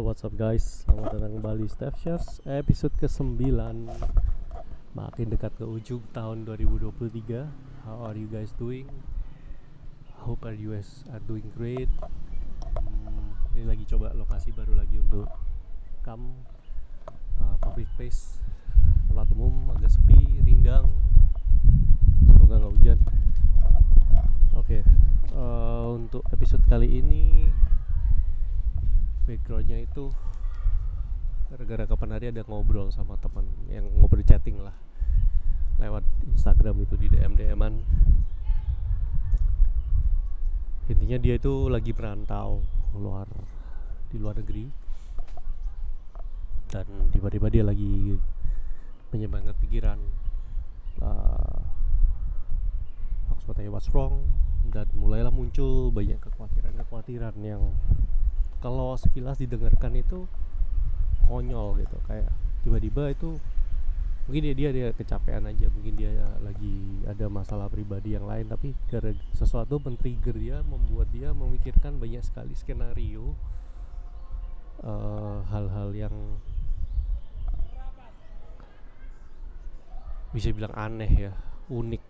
What's up guys? Selamat datang kembali Steph Shares. Episode ke-9 Makin dekat ke ujung tahun 2023 How are you guys doing? Hope are you guys are doing great. Hmm, Ini lagi coba lokasi baru lagi untuk Kam uh, Public place. Tempat umum agak sepi, rindang Semoga nggak hujan Oke, eh, untuk episode kali ini backgroundnya itu gara-gara kapan hari ada ngobrol sama teman yang ngobrol chatting lah. Lewat Instagram itu di DM DM-an intinya dia itu lagi merantau luar di luar negeri. Dan tiba-tiba dia lagi menyemangati pikiran uh, aku tanya what's wrong? Dan mulailah muncul banyak kekhawatiran-kekhawatiran yang kalau sekilas didengarkan itu konyol gitu kayak tiba-tiba itu mungkin dia dia dia kecapean aja mungkin dia lagi ada masalah pribadi yang lain tapi sesuatu men-trigger dia membuat dia memikirkan banyak sekali skenario eh, hal-hal yang bisa bilang aneh ya unik.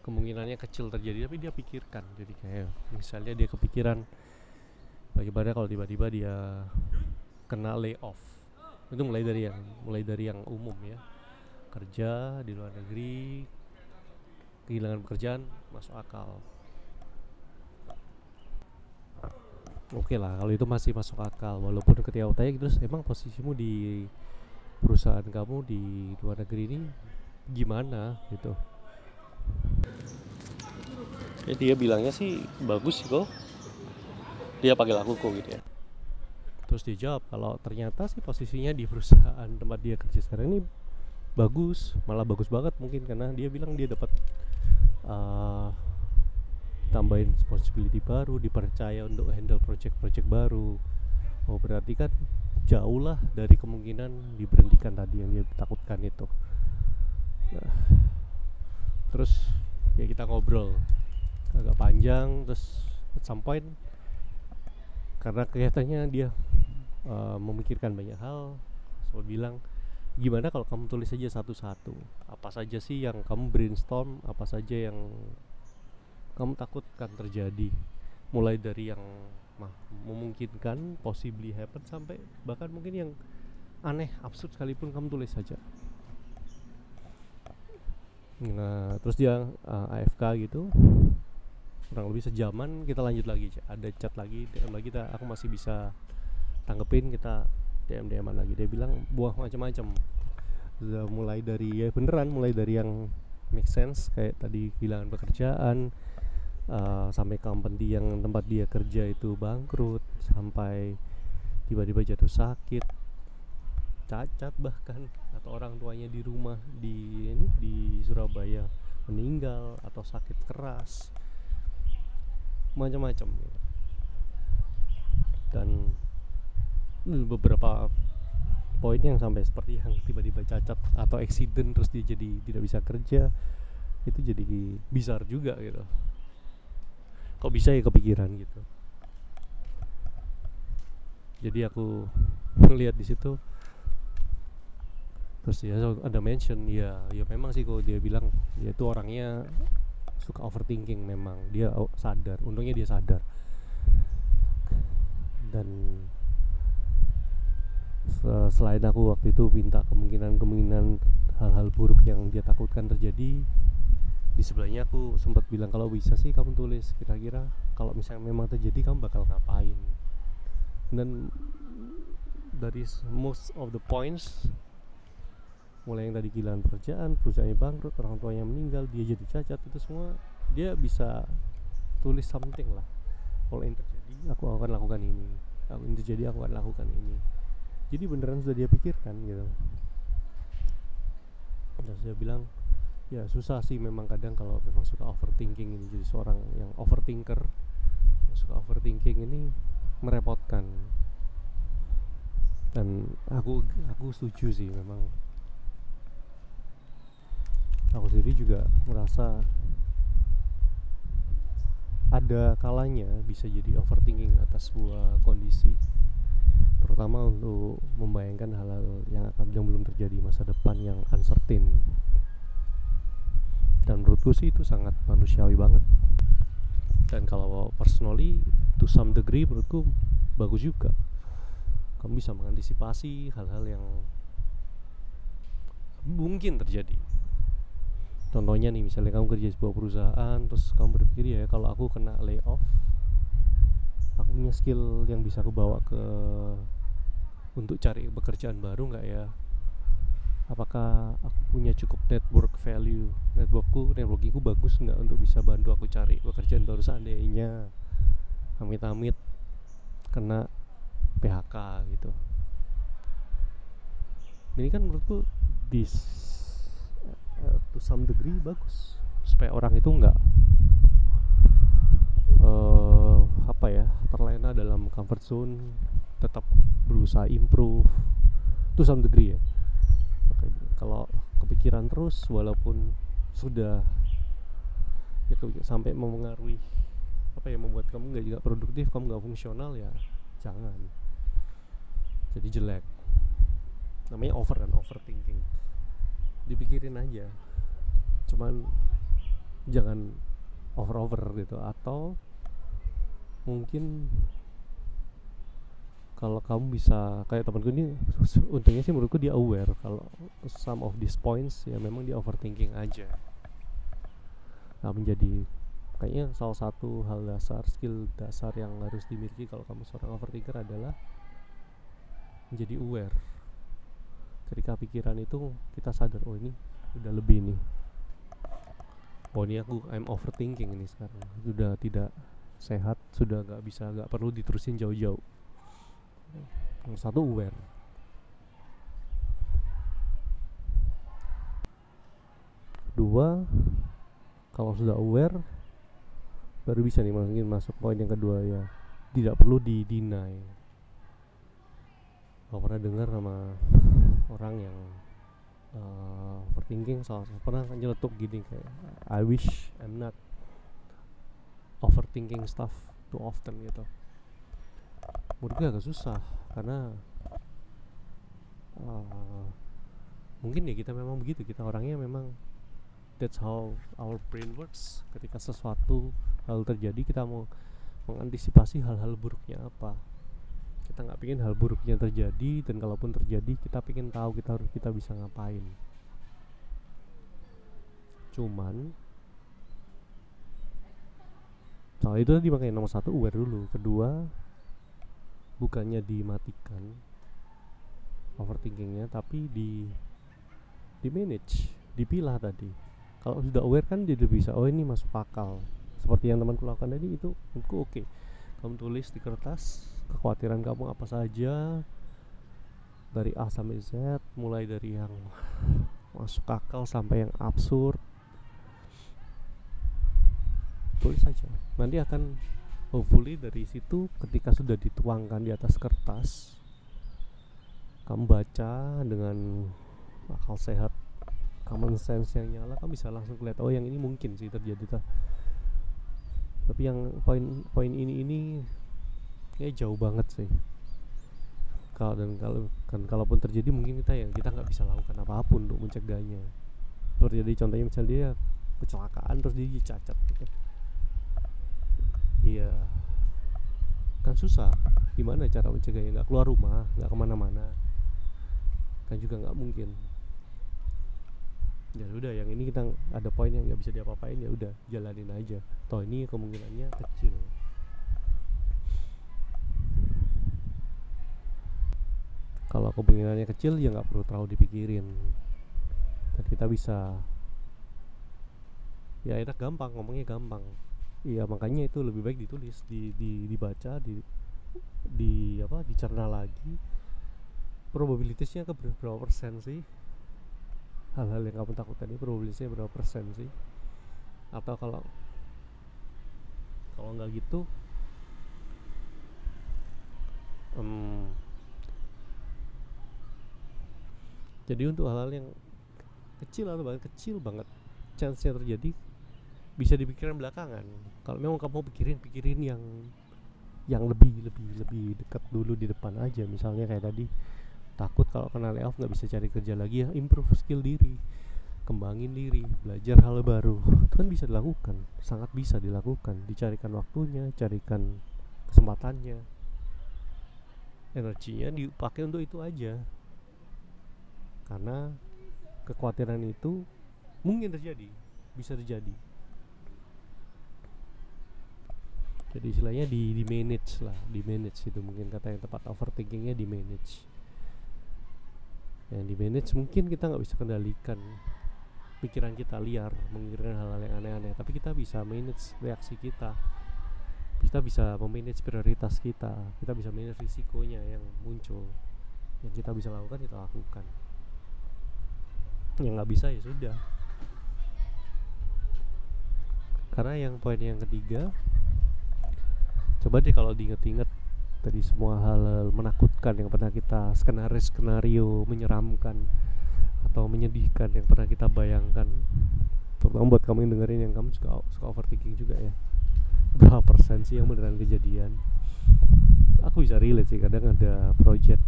Kemungkinannya kecil terjadi tapi dia pikirkan. Jadi kayak misalnya dia kepikiran bagaimana kalau tiba-tiba dia kena layoff. Itu mulai dari yang mulai dari yang umum ya. Kerja di luar negeri kehilangan pekerjaan masuk akal. Oke lah kalau itu masih masuk akal. Walaupun ketika tanya terus emang posisimu di perusahaan kamu di luar negeri ini gimana gitu? Ya dia bilangnya sih bagus sih kok dia pakai laku kok gitu ya. Terus dia jawab kalau ternyata sih posisinya di perusahaan tempat dia kerja sekarang ini bagus malah bagus banget mungkin karena dia bilang dia dapat uh, tambahin responsibility baru dipercaya untuk handle project-project baru. Oh berarti kan jauh lah dari kemungkinan diberhentikan tadi yang dia takutkan itu. Nah, terus ya kita ngobrol agak panjang terus at some point karena kelihatannya dia uh, memikirkan banyak hal. Saya bilang gimana kalau kamu tulis saja satu-satu? Apa saja sih yang kamu brainstorm? Apa saja yang kamu takutkan terjadi? Mulai dari yang mah, memungkinkan possibly happen sampai bahkan mungkin yang aneh absurd sekalipun kamu tulis saja. Nah terus dia uh, AFK gitu kurang lebih sejaman kita lanjut lagi ada chat lagi DM lagi kita aku masih bisa tanggepin kita DM DM lagi. Dia bilang buah macam-macam udah mulai dari ya beneran mulai dari yang make sense kayak tadi kehilangan pekerjaan uh, sampai company yang tempat dia kerja itu bangkrut sampai tiba-tiba jatuh sakit. Cacat bahkan. Atau orang tuanya di rumah di ini di Surabaya meninggal atau sakit keras macam-macam gitu. dan hmm, beberapa poin yang sampai seperti yang tiba-tiba cacat atau accident terus dia jadi tidak bisa kerja itu jadi bizar juga gitu kok bisa ya kepikiran gitu jadi aku ngelihat di situ terus ya ada mention ya ya memang sih kok dia bilang dia itu orangnya suka overthinking memang. Dia sadar. Untungnya dia sadar. Dan se- selain aku waktu itu minta kemungkinan-kemungkinan hal-hal buruk yang dia takutkan terjadi di sebelahnya aku sempat bilang kalau bisa sih kamu tulis kira-kira kalau misalnya memang terjadi kamu bakal ngapain? Dan dari most of the points mulai yang tadi kehilangan pekerjaan perusahaannya bangkrut orang tuanya meninggal dia jadi cacat itu semua dia bisa tulis something lah. Kalau ini terjadi aku akan lakukan ini. Kalau ini terjadi aku akan lakukan ini. Jadi beneran sudah dia pikirkan gitu. Dan saya bilang ya susah sih memang kadang kalau memang suka overthinking ini. Jadi seorang yang overthinker yang suka overthinking ini merepotkan. Dan aku aku setuju sih memang aku sendiri juga merasa ada kalanya bisa jadi overthinking atas sebuah kondisi. Terutama untuk membayangkan hal-hal yang akan yang belum terjadi masa depan yang uncertain. Dan menurutku sih itu sangat manusiawi banget. Dan kalau personally to some degree menurutku bagus juga. Kamu bisa mengantisipasi hal-hal yang mungkin terjadi contohnya nih misalnya kamu kerja di sebuah perusahaan terus kamu berpikir ya kalau aku kena layoff aku punya skill yang bisa aku bawa ke untuk cari pekerjaan baru nggak ya? Apakah aku punya cukup network value? Networkku networkingku bagus nggak untuk bisa bantu aku cari pekerjaan baru seandainya? Amit-amit kena PHK gitu. Ini kan menurutku uh, to some degree bagus. Supaya orang itu nggak uh, apa ya terlena dalam comfort zone tetap berusaha improve to some degree ya. Kalau kepikiran terus walaupun sudah ya sampai mempengaruhi apa ya membuat kamu nggak juga produktif kamu nggak fungsional ya jangan. Jadi jelek. Namanya over dan overthinking. Dipikirin aja cuman jangan over over gitu. Atau mungkin kalau kamu bisa kayak temanku ini untungnya sih menurutku dia aware kalau some of these points ya memang dia overthinking aja. Nah menjadi kayaknya salah satu hal dasar skill dasar yang harus dimiliki kalau kamu seorang overthinker adalah menjadi aware. Ketika pikiran itu kita sadar oh ini udah lebih nih oh ini aku I'm overthinking ini sekarang. Sudah tidak sehat sudah nggak bisa nggak perlu diterusin jauh-jauh. Nomor satu aware. Dua kalau sudah aware baru bisa nih mungkin masuk poin yang kedua ya. Tidak perlu di deny. Kalau pernah dengar sama orang yang uh, overthinking soal pernah nyeletuk gini kayak I wish I'm not overthinking stuff too often gitu. Menurut gue agak susah karena uh, mungkin ya kita memang begitu kita orangnya memang that's how our brain works. Ketika sesuatu hal terjadi kita mau mengantisipasi hal-hal buruknya apa kita nggak pingin hal buruknya terjadi dan kalaupun terjadi kita pingin tahu kita harus kita bisa ngapain. Cuman soal itu tadi makanya nomor satu aware dulu. Kedua bukannya dimatikan overthinkingnya tapi di di manage dipilah tadi. Kalau sudah aware kan jadi bisa oh ini masuk akal. Seperti yang temanku lakukan tadi itu menurutku oke. Okay. kamu tulis di kertas kekhawatiran kamu apa saja? Dari A sampai Z mulai dari yang masuk akal sampai yang absurd. Tulis saja. Nanti akan hopefully dari situ ketika sudah dituangkan di atas kertas kamu baca dengan akal sehat common sense yang nyala kamu bisa langsung lihat oh yang ini mungkin sih terjadi tapi yang poin poin ini ini kayak jauh banget sih. Kalau dan kalau kan kalaupun terjadi mungkin kita ya kita nggak bisa lakukan apa pun untuk mencegahnya. Terjadi contohnya misalnya dia kecelakaan terus dia cacat gitu. Iya. Kan susah. Gimana cara mencegahnya? Nggak keluar rumah nggak ke mana-mana. Kan juga nggak mungkin. Ya udah yang ini kita ada poin yang nggak bisa diapa-apain ya udah jalanin aja. Toh ini kemungkinannya kecil kalau kemungkinannya kecil ya nggak perlu terlalu dipikirin. Dan kita bisa ya enak gampang ngomongnya gampang. Iya makanya itu lebih baik ditulis di, di dibaca di di apa dicerna lagi. Probabilitasnya ke berapa persen sih? Hal-hal yang kamu takutkan ini probabilitasnya berapa persen sih? Atau kalau kalau nggak gitu um, jadi untuk hal-hal yang kecil atau bahkan kecil banget chance nya terjadi bisa dipikirkan belakangan. Kalau memang kamu pikirin pikirin yang yang lebih lebih lebih dekat dulu di depan aja. Misalnya kayak tadi takut kalau kena layoff nggak bisa cari kerja lagi ya improve skill diri kembangin diri belajar hal baru. Itu kan bisa dilakukan sangat bisa dilakukan. Dicarikan waktunya carikan kesempatannya. Energinya dipakai untuk itu aja karena kekhawatiran itu mungkin terjadi bisa terjadi. Jadi istilahnya di di manage lah di manage itu mungkin kata yang tepat. Overthinkingnya di manage. Yang di manage mungkin kita nggak bisa kendalikan pikiran kita liar memikirkan hal-hal yang aneh-aneh. Tapi kita bisa manage reaksi kita. Kita bisa memanage prioritas kita. Kita bisa manage risikonya yang muncul. Yang kita bisa lakukan kita lakukan yang nggak bisa ya sudah. Karena yang poin yang ketiga coba deh kalau diinget-inget dari semua hal, menakutkan yang pernah kita skenario skenario menyeramkan atau menyedihkan yang pernah kita bayangkan. Terutama buat kamu yang dengerin yang kamu suka suka overthinking juga ya. Berapa persen sih yang beneran kejadian? Aku bisa relate sih kadang ada project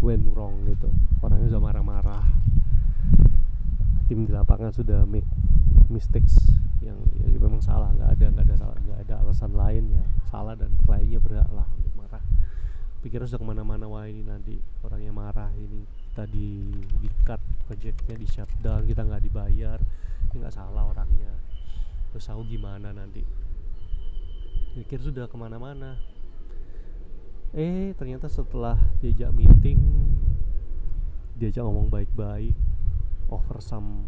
went wrong gitu. Orangnya sudah marah-marah tim di lapangan sudah make mistakes yang ya, ya memang salah nggak ada nggak ada salah nggak ada alasan lain ya salah dan kliennya berhak lah untuk marah. Pikiran sudah ke mana-mana wah ini nanti orangnya marah ini kita di di cut projectnya di shutdown kita nggak dibayar ini nggak salah orangnya. Terus tahu gimana nanti? Pikir sudah ke mana-mana. Eh ternyata setelah diajak meeting diajak ngomong baik-baik offer some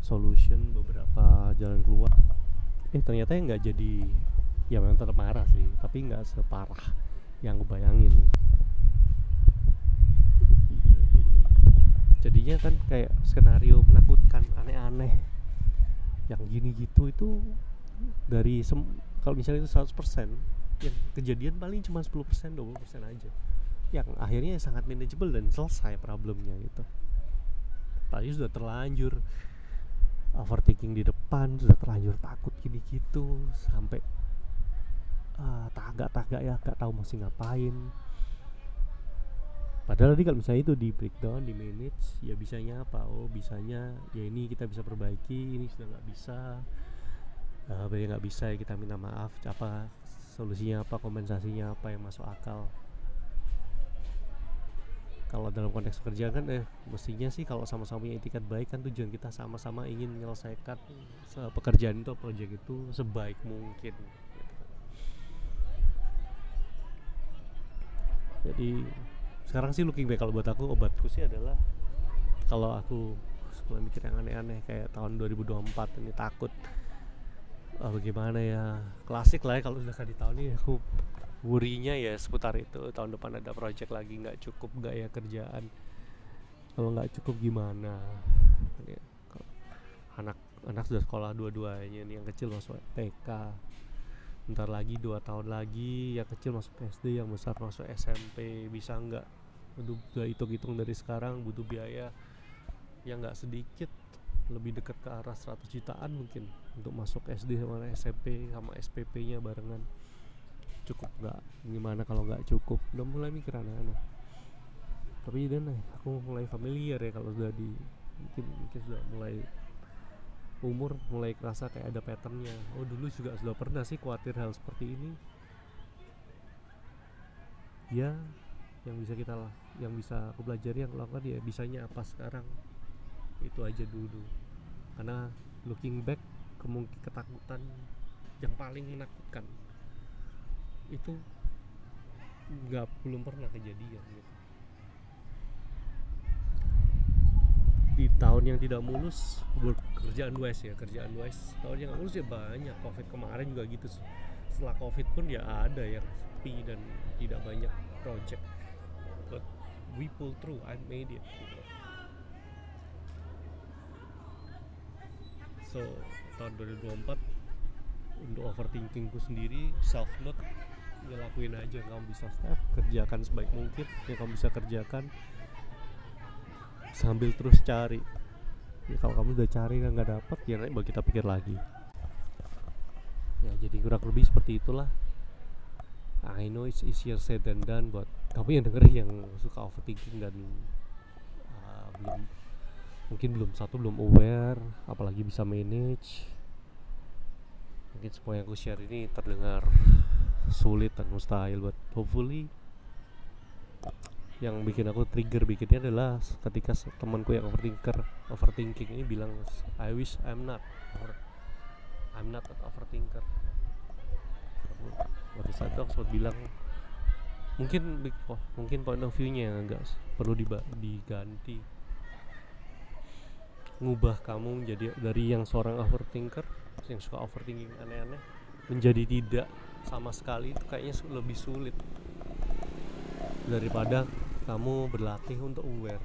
solution beberapa jalan keluar. Eh ternyata yang nggak jadi ya memang tetap marah sih tapi nggak separah yang gue bayangin jadinya kan kayak skenario menakutkan aneh-aneh. Yang gini gitu itu dari kalau misalnya itu 100% yang kejadian paling cuma 10% 20% aja. Yang akhirnya sangat manageable dan selesai problemnya gitu tadi sudah terlanjur overthinking di depan sudah terlanjur takut gini gitu sampai uh, tagak-tagak ya gak tahu masih ngapain. Padahal tadi kalau misalnya itu di breakdown di manage ya bisanya apa? Oh bisanya ya ini kita bisa perbaiki ini sudah nggak bisa. Uh, nggak bisa ya kita minta maaf apa solusinya apa kompensasinya apa yang masuk akal kalau dalam konteks pekerjaan kan eh mestinya sih kalau sama-sama punya etikat baik kan tujuan kita sama-sama ingin menyelesaikan pekerjaan itu proyek itu sebaik mungkin jadi sekarang sih looking back kalau buat aku obatku sih adalah kalau aku mulai mikir yang aneh-aneh kayak tahun 2024 ini takut oh, bagaimana ya? Klasik lah ya kalau sudah kali tahun ini aku worry-nya ya seputar itu. Tahun depan ada project lagi nggak cukup nggak ya kerjaan. Kalau nggak cukup gimana? Anak anak sudah sekolah dua-duanya nih yang kecil masuk TK ntar lagi dua tahun lagi yang kecil masuk SD yang besar masuk SMP bisa nggak? Udah hitung-hitung dari sekarang butuh biaya yang nggak sedikit. Lebih dekat ke arah 100 jutaan mungkin untuk masuk SD sama SMP sama SPP nya barengan cukup nggak gimana kalau nggak cukup. Udah mulai mikir aneh-aneh. Tapi dan aku mulai familiar ya kalau sudah di mungkin mungkin sudah mulai umur mulai kerasa kayak ada patternnya. Oh dulu juga sudah pernah sih khawatir hal seperti ini. Ya yang bisa kita lah yang bisa aku pelajari yang lakukan ya bisanya apa sekarang? Itu aja dulu. Karena looking back kemungkinan ketakutan yang paling menakutkan itu nggak belum pernah kejadian gitu. Di tahun yang tidak mulus kerjaan wise ya kerjaan wise. Tahun yang mulus ya banyak covid kemarin juga gitu. Setelah covid pun ya ada yang sepi dan tidak banyak project. But we pull through I made it gitu. so tahun 2024 untuk overthinkingku sendiri self note ya lakuin aja kamu bisa step kerjakan sebaik mungkin yang kamu bisa kerjakan. Sambil terus cari. Ya kalau kamu udah cari dan nggak dapet ya nanti kita pikir lagi. Ya jadi kurang lebih seperti itulah. I know it's easier said than done buat kamu yang denger yang suka overthinking dan uh, belum mungkin belum satu belum aware apalagi bisa manage. Mungkin semua yang aku share ini terdengar sulit dan mustahil buat hopefully yang bikin aku trigger bikinnya adalah ketika temanku yang overthinker overthinking ini bilang I wish I'm not over, I'm not an overthinker. Waktu saat itu aku sempat bilang mungkin oh, mungkin point of view-nya enggak perlu diganti. Ngubah kamu jadi dari yang seorang overthinker yang suka overthinking aneh-aneh menjadi tidak sama sekali itu kayaknya lebih sulit daripada kamu berlatih untuk aware.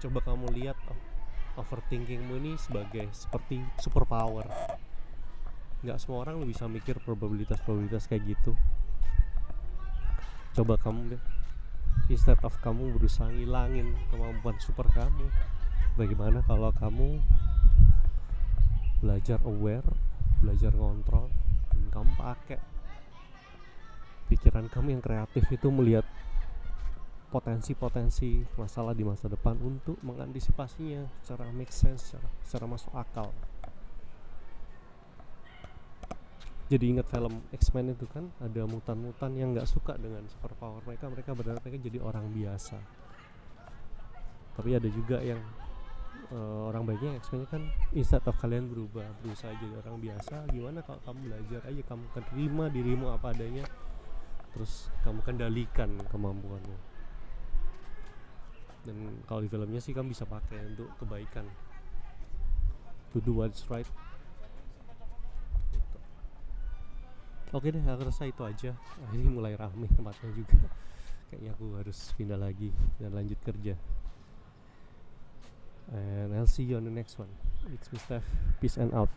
Coba kamu lihat oh, overthinkingmu ini sebagai seperti superpower. Nggak semua orang bisa mikir probabilitas-probabilitas kayak gitu. Coba kamu deh instead of kamu berusaha ngilangin kemampuan super kamu bagaimana kalau kamu belajar aware belajar ngontrol kamu pakai. Pikiran kamu yang kreatif itu melihat potensi-potensi masalah di masa depan untuk mengantisipasinya secara make sense secara, secara masuk akal. Jadi ingat film X-Men itu kan ada mutan-mutan yang nggak suka dengan superpower mereka. Mereka berdarah mereka jadi orang biasa. Tapi ada juga yang uh, orang baiknya X-Men kan instead of kalian berubah berusaha jadi orang biasa gimana kalau kamu belajar aja kamu terima dirimu apa adanya terus kamu kendalikan kemampuanmu. Dan kalau di filmnya sih kamu bisa pakai untuk kebaikan. To do what's right. Oke deh aku rasa itu aja. Ini mulai rame tempatnya juga. Kayaknya aku harus pindah lagi dan lanjut kerja and I'll see you on the next one. It's Steph peace and out